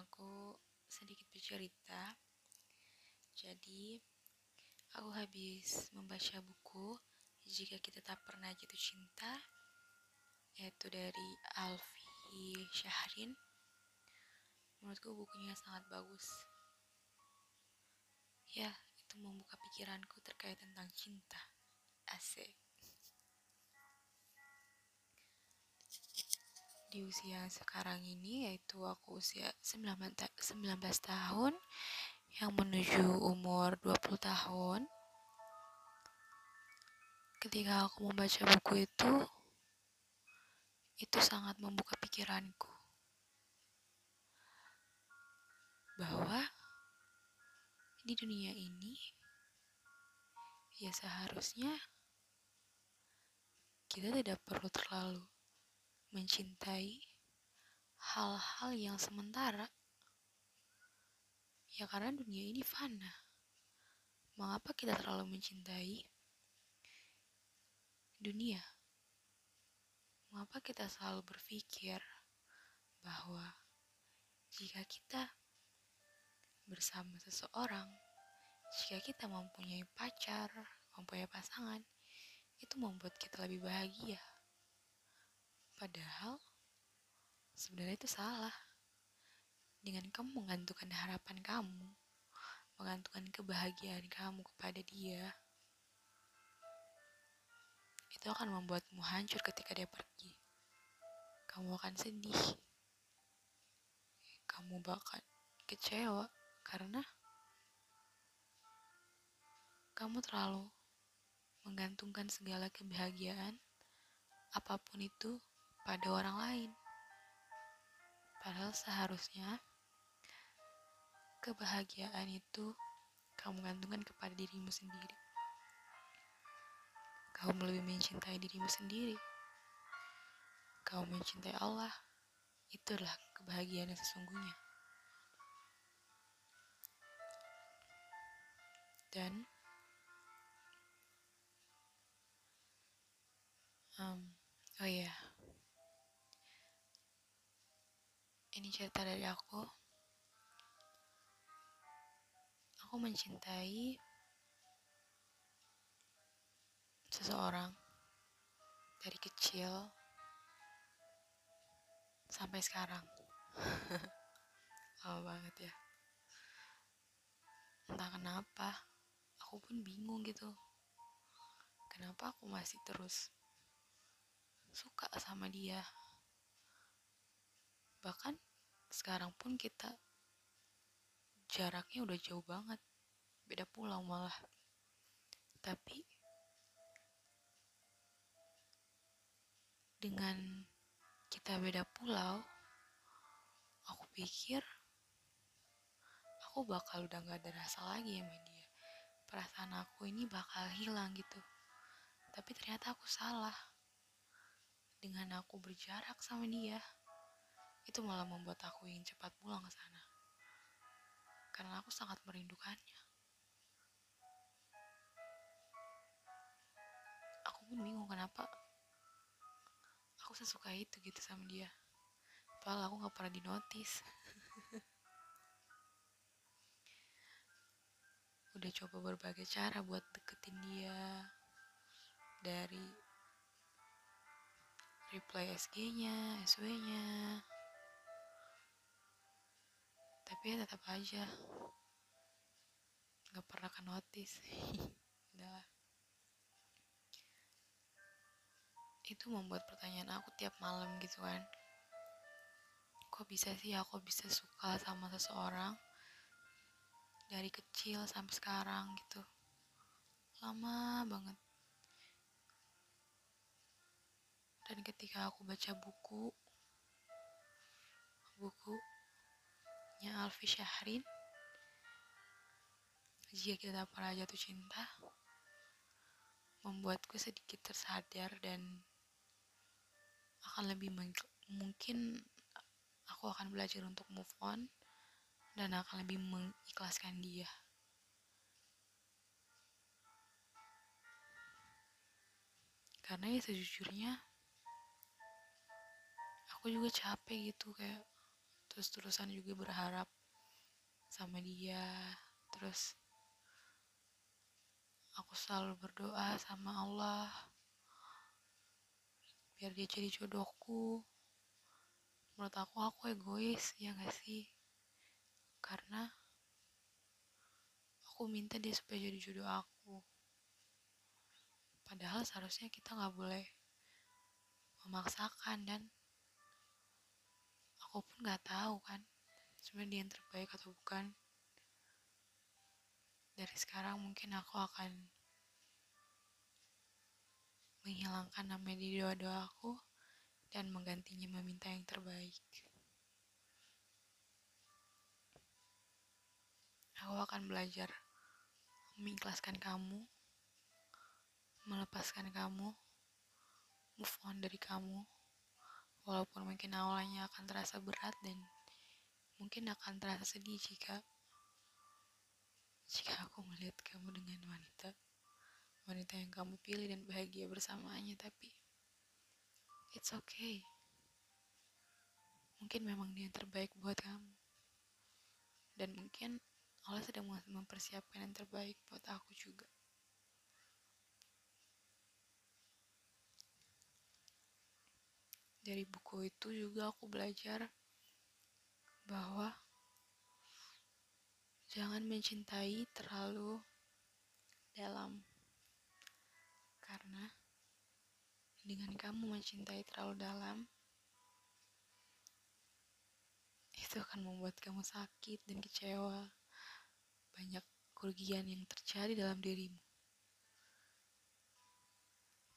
aku sedikit bercerita. Jadi, aku habis membaca buku Jika Kita Tak Pernah Jatuh Cinta, yaitu dari Alfi Syahrin. Menurutku bukunya sangat bagus. Ya, itu membuka pikiranku terkait tentang cinta. Asik. Di usia sekarang ini yaitu aku usia 19, ta 19 tahun yang menuju umur 20 tahun. Ketika aku membaca buku itu itu sangat membuka pikiranku. Bahwa di dunia ini ya seharusnya kita tidak perlu terlalu mencintai hal-hal yang sementara. Ya karena dunia ini fana. Mengapa kita terlalu mencintai dunia? Mengapa kita selalu berpikir bahwa jika kita bersama seseorang, jika kita mempunyai pacar, mempunyai pasangan, itu membuat kita lebih bahagia. Padahal sebenarnya itu salah. Dengan kamu menggantungkan harapan kamu, menggantungkan kebahagiaan kamu kepada dia, itu akan membuatmu hancur ketika dia pergi. Kamu akan sedih. Kamu bahkan kecewa karena kamu terlalu menggantungkan segala kebahagiaan apa pun itu pada orang lain. Padahal seharusnya kebahagiaan itu kamu gantungkan kepada dirimu sendiri. Kamu lebih mencintai dirimu sendiri. Kamu mencintai Allah. Itulah kebahagiaan yang sesungguhnya. Dan Ini cerita dari aku. Aku mencintai seseorang dari kecil sampai sekarang. Lama banget ya. Entah kenapa, aku pun bingung gitu. Kenapa aku masih terus suka sama dia? Bahkan sekarang pun kita jaraknya udah jauh banget. Beda pulau malah. Tapi dengan kita beda pulau aku pikir aku bakal udah gak ada rasa lagi sama dia. Perasaan aku ini bakal hilang gitu. Tapi ternyata aku salah dengan aku berjarak sama dia itu malah membuat aku ingin cepat pulang ke sana. Karena aku sangat merindukannya. Aku pun bingung kenapa aku sesuka itu gitu sama dia. Padahal aku gak pernah dinotis. Udah coba berbagai cara buat deketin dia. Dari reply SG-nya, SW-nya, tapi ya tetap aja. Nggak pernah ke notice udah itu membuat pertanyaan aku tiap malam gitu kan. Kok bisa sih aku bisa suka sama seseorang? Dari kecil sampai sekarang gitu. Lama banget. Dan ketika aku baca buku buku nya Alfi Syahrin. Jika kita pernah jatuh cinta membuatku sedikit tersadar dan akan lebih mungkin aku akan belajar untuk move on dan akan lebih mengikhlaskan dia. Karena ya sejujurnya aku juga capek gitu kayak terus-terusan juga berharap sama dia. Terus aku selalu berdoa sama Allah biar dia jadi jodohku. Menurut aku aku egois ya gak sih? Karena aku minta dia supaya jadi jodoh aku. Padahal seharusnya kita nggak boleh memaksakan dan aku pun nggak tahu kan sebenarnya dia yang terbaik atau bukan dari sekarang mungkin aku akan menghilangkan nama di doa-doa aku dan menggantinya meminta yang terbaik. Aku akan belajar mengikhlaskan kamu, melepaskan kamu, move on dari kamu, walaupun mungkin awalnya akan terasa berat dan mungkin akan terasa sedih jika jika aku melihat kamu dengan wanita wanita yang kamu pilih dan bahagia bersamanya. Tapi it's okay. Mungkin memang dia yang terbaik buat kamu. Dan mungkin Allah sedang mempersiapkan yang terbaik buat aku juga dari buku itu juga aku belajar bahwa jangan mencintai terlalu dalam karena dengan kamu mencintai terlalu dalam, itu akan membuat kamu sakit dan kecewa. Banyak kerugian yang terjadi dalam dirimu.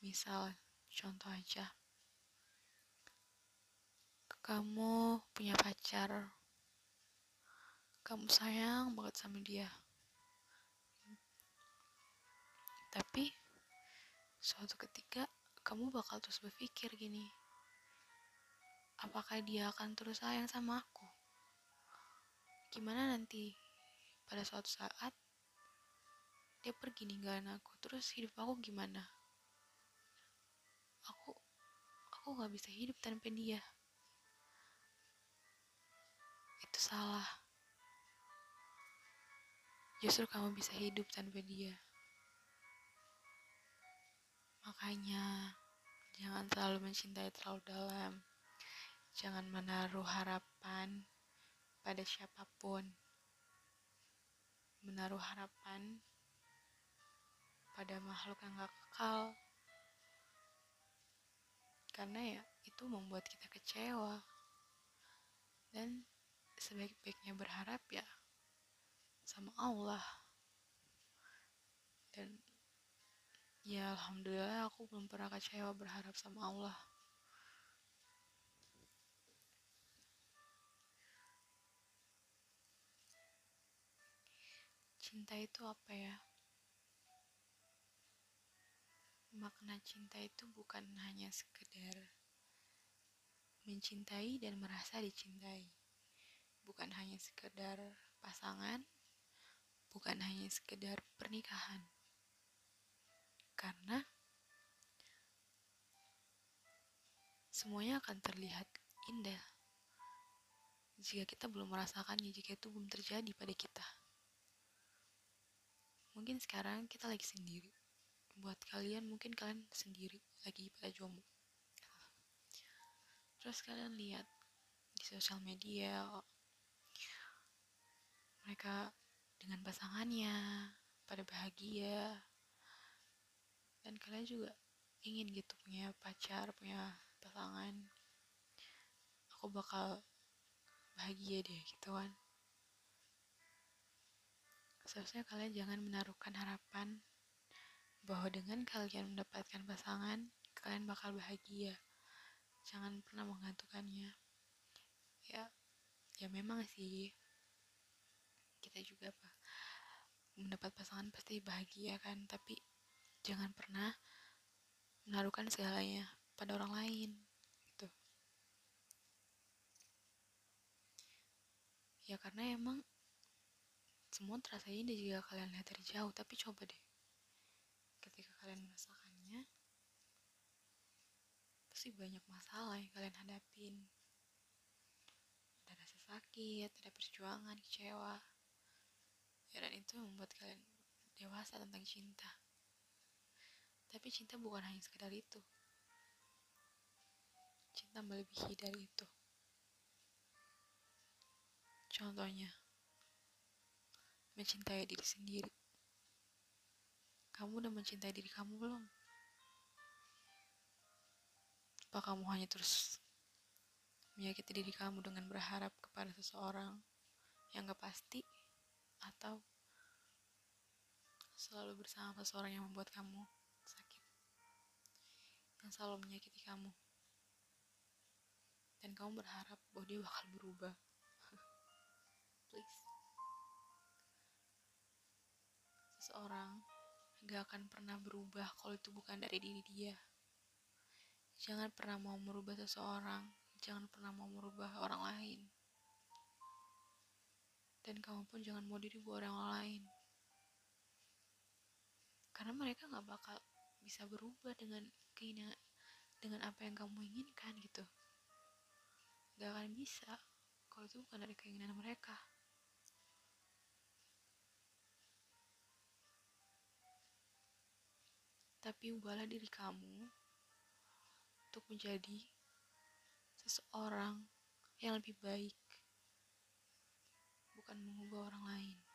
Misal, contoh aja, kamu punya pacar, kamu sayang banget sama dia, tapi suatu ketika kamu bakal terus berpikir gini apakah dia akan terus sayang sama aku? Gimana nanti pada suatu saat dia pergi ninggalin aku terus hidup aku gimana? Aku aku nggak bisa hidup tanpa dia itu salah justru kamu bisa hidup tanpa dia Makanya, jangan terlalu mencintai terlalu dalam. Jangan menaruh harapan pada siapa pun. Menaruh harapan pada makhluk yang gak kekal. Karena ya, itu membuat kita kecewa. Dan sebaik-baiknya berharap ya sama Allah. Dan ya alhamdulillah aku belum pernah kecewa berharap sama Allah. Cinta itu apa ya? Makna cinta itu bukan hanya sekedar mencintai dan merasa dicintai bukan hanya sekedar pasangan bukan hanya sekedar pernikahan karena semuanya akan terlihat indah jika kita belum merasakannya, jika itu belum terjadi pada kita. Mungkin sekarang kita lagi sendiri. Buat kalian, mungkin kalian sendiri lagi pada jomblo. Terus kalian lihat di sosial media mereka dengan pasangannya pada bahagia, dan kalian juga ingin gitu punya pacar punya pasangan. Aku bakal bahagia deh gitu kan. Seharusnya kalian jangan menaruhkan harapan bahwa dengan kalian mendapatkan pasangan kalian bakal bahagia. Jangan pernah menggantungkannya. Ya ya memang sih kita juga apa mendapat pasangan pasti bahagia kan tapi jangan pernah menaruhkan segalanya pada orang lain gitu. Ya karena emang semua terasa indah jika kalian lihat dari jauh tapi coba deh ketika kalian merasakannya pasti banyak masalah yang kalian hadapin. Ada rasa sakit ada perjuangan kecewa ya dan itu membuat kalian dewasa tentang cinta. Tapi cinta bukan hanya sekedar itu. Cinta melebihi dari itu. Contohnya mencintai diri sendiri. Kamu udah mencintai diri kamu belum? Apa kamu hanya terus menyakiti diri kamu dengan berharap kepada seseorang yang gak pasti atau selalu bersama seseorang yang membuat kamu sakit yang selalu menyakiti kamu. Dan kamu berharap bahwa dia bakal berubah. Please. Seseorang gak akan pernah berubah kalau itu bukan dari diri dia. Jangan pernah mau merubah seseorang, jangan pernah mau merubah orang lain. Dan kamu pun jangan mau dirubah orang lain. Karena mereka gak bakal bisa berubah dengan keinginan dengan apa yang kamu inginkan gitu. Gak akan bisa kalau itu bukan dari keinginan mereka. Tapi ubahlah diri kamu untuk menjadi seseorang yang lebih baik, bukan mengubah orang lain.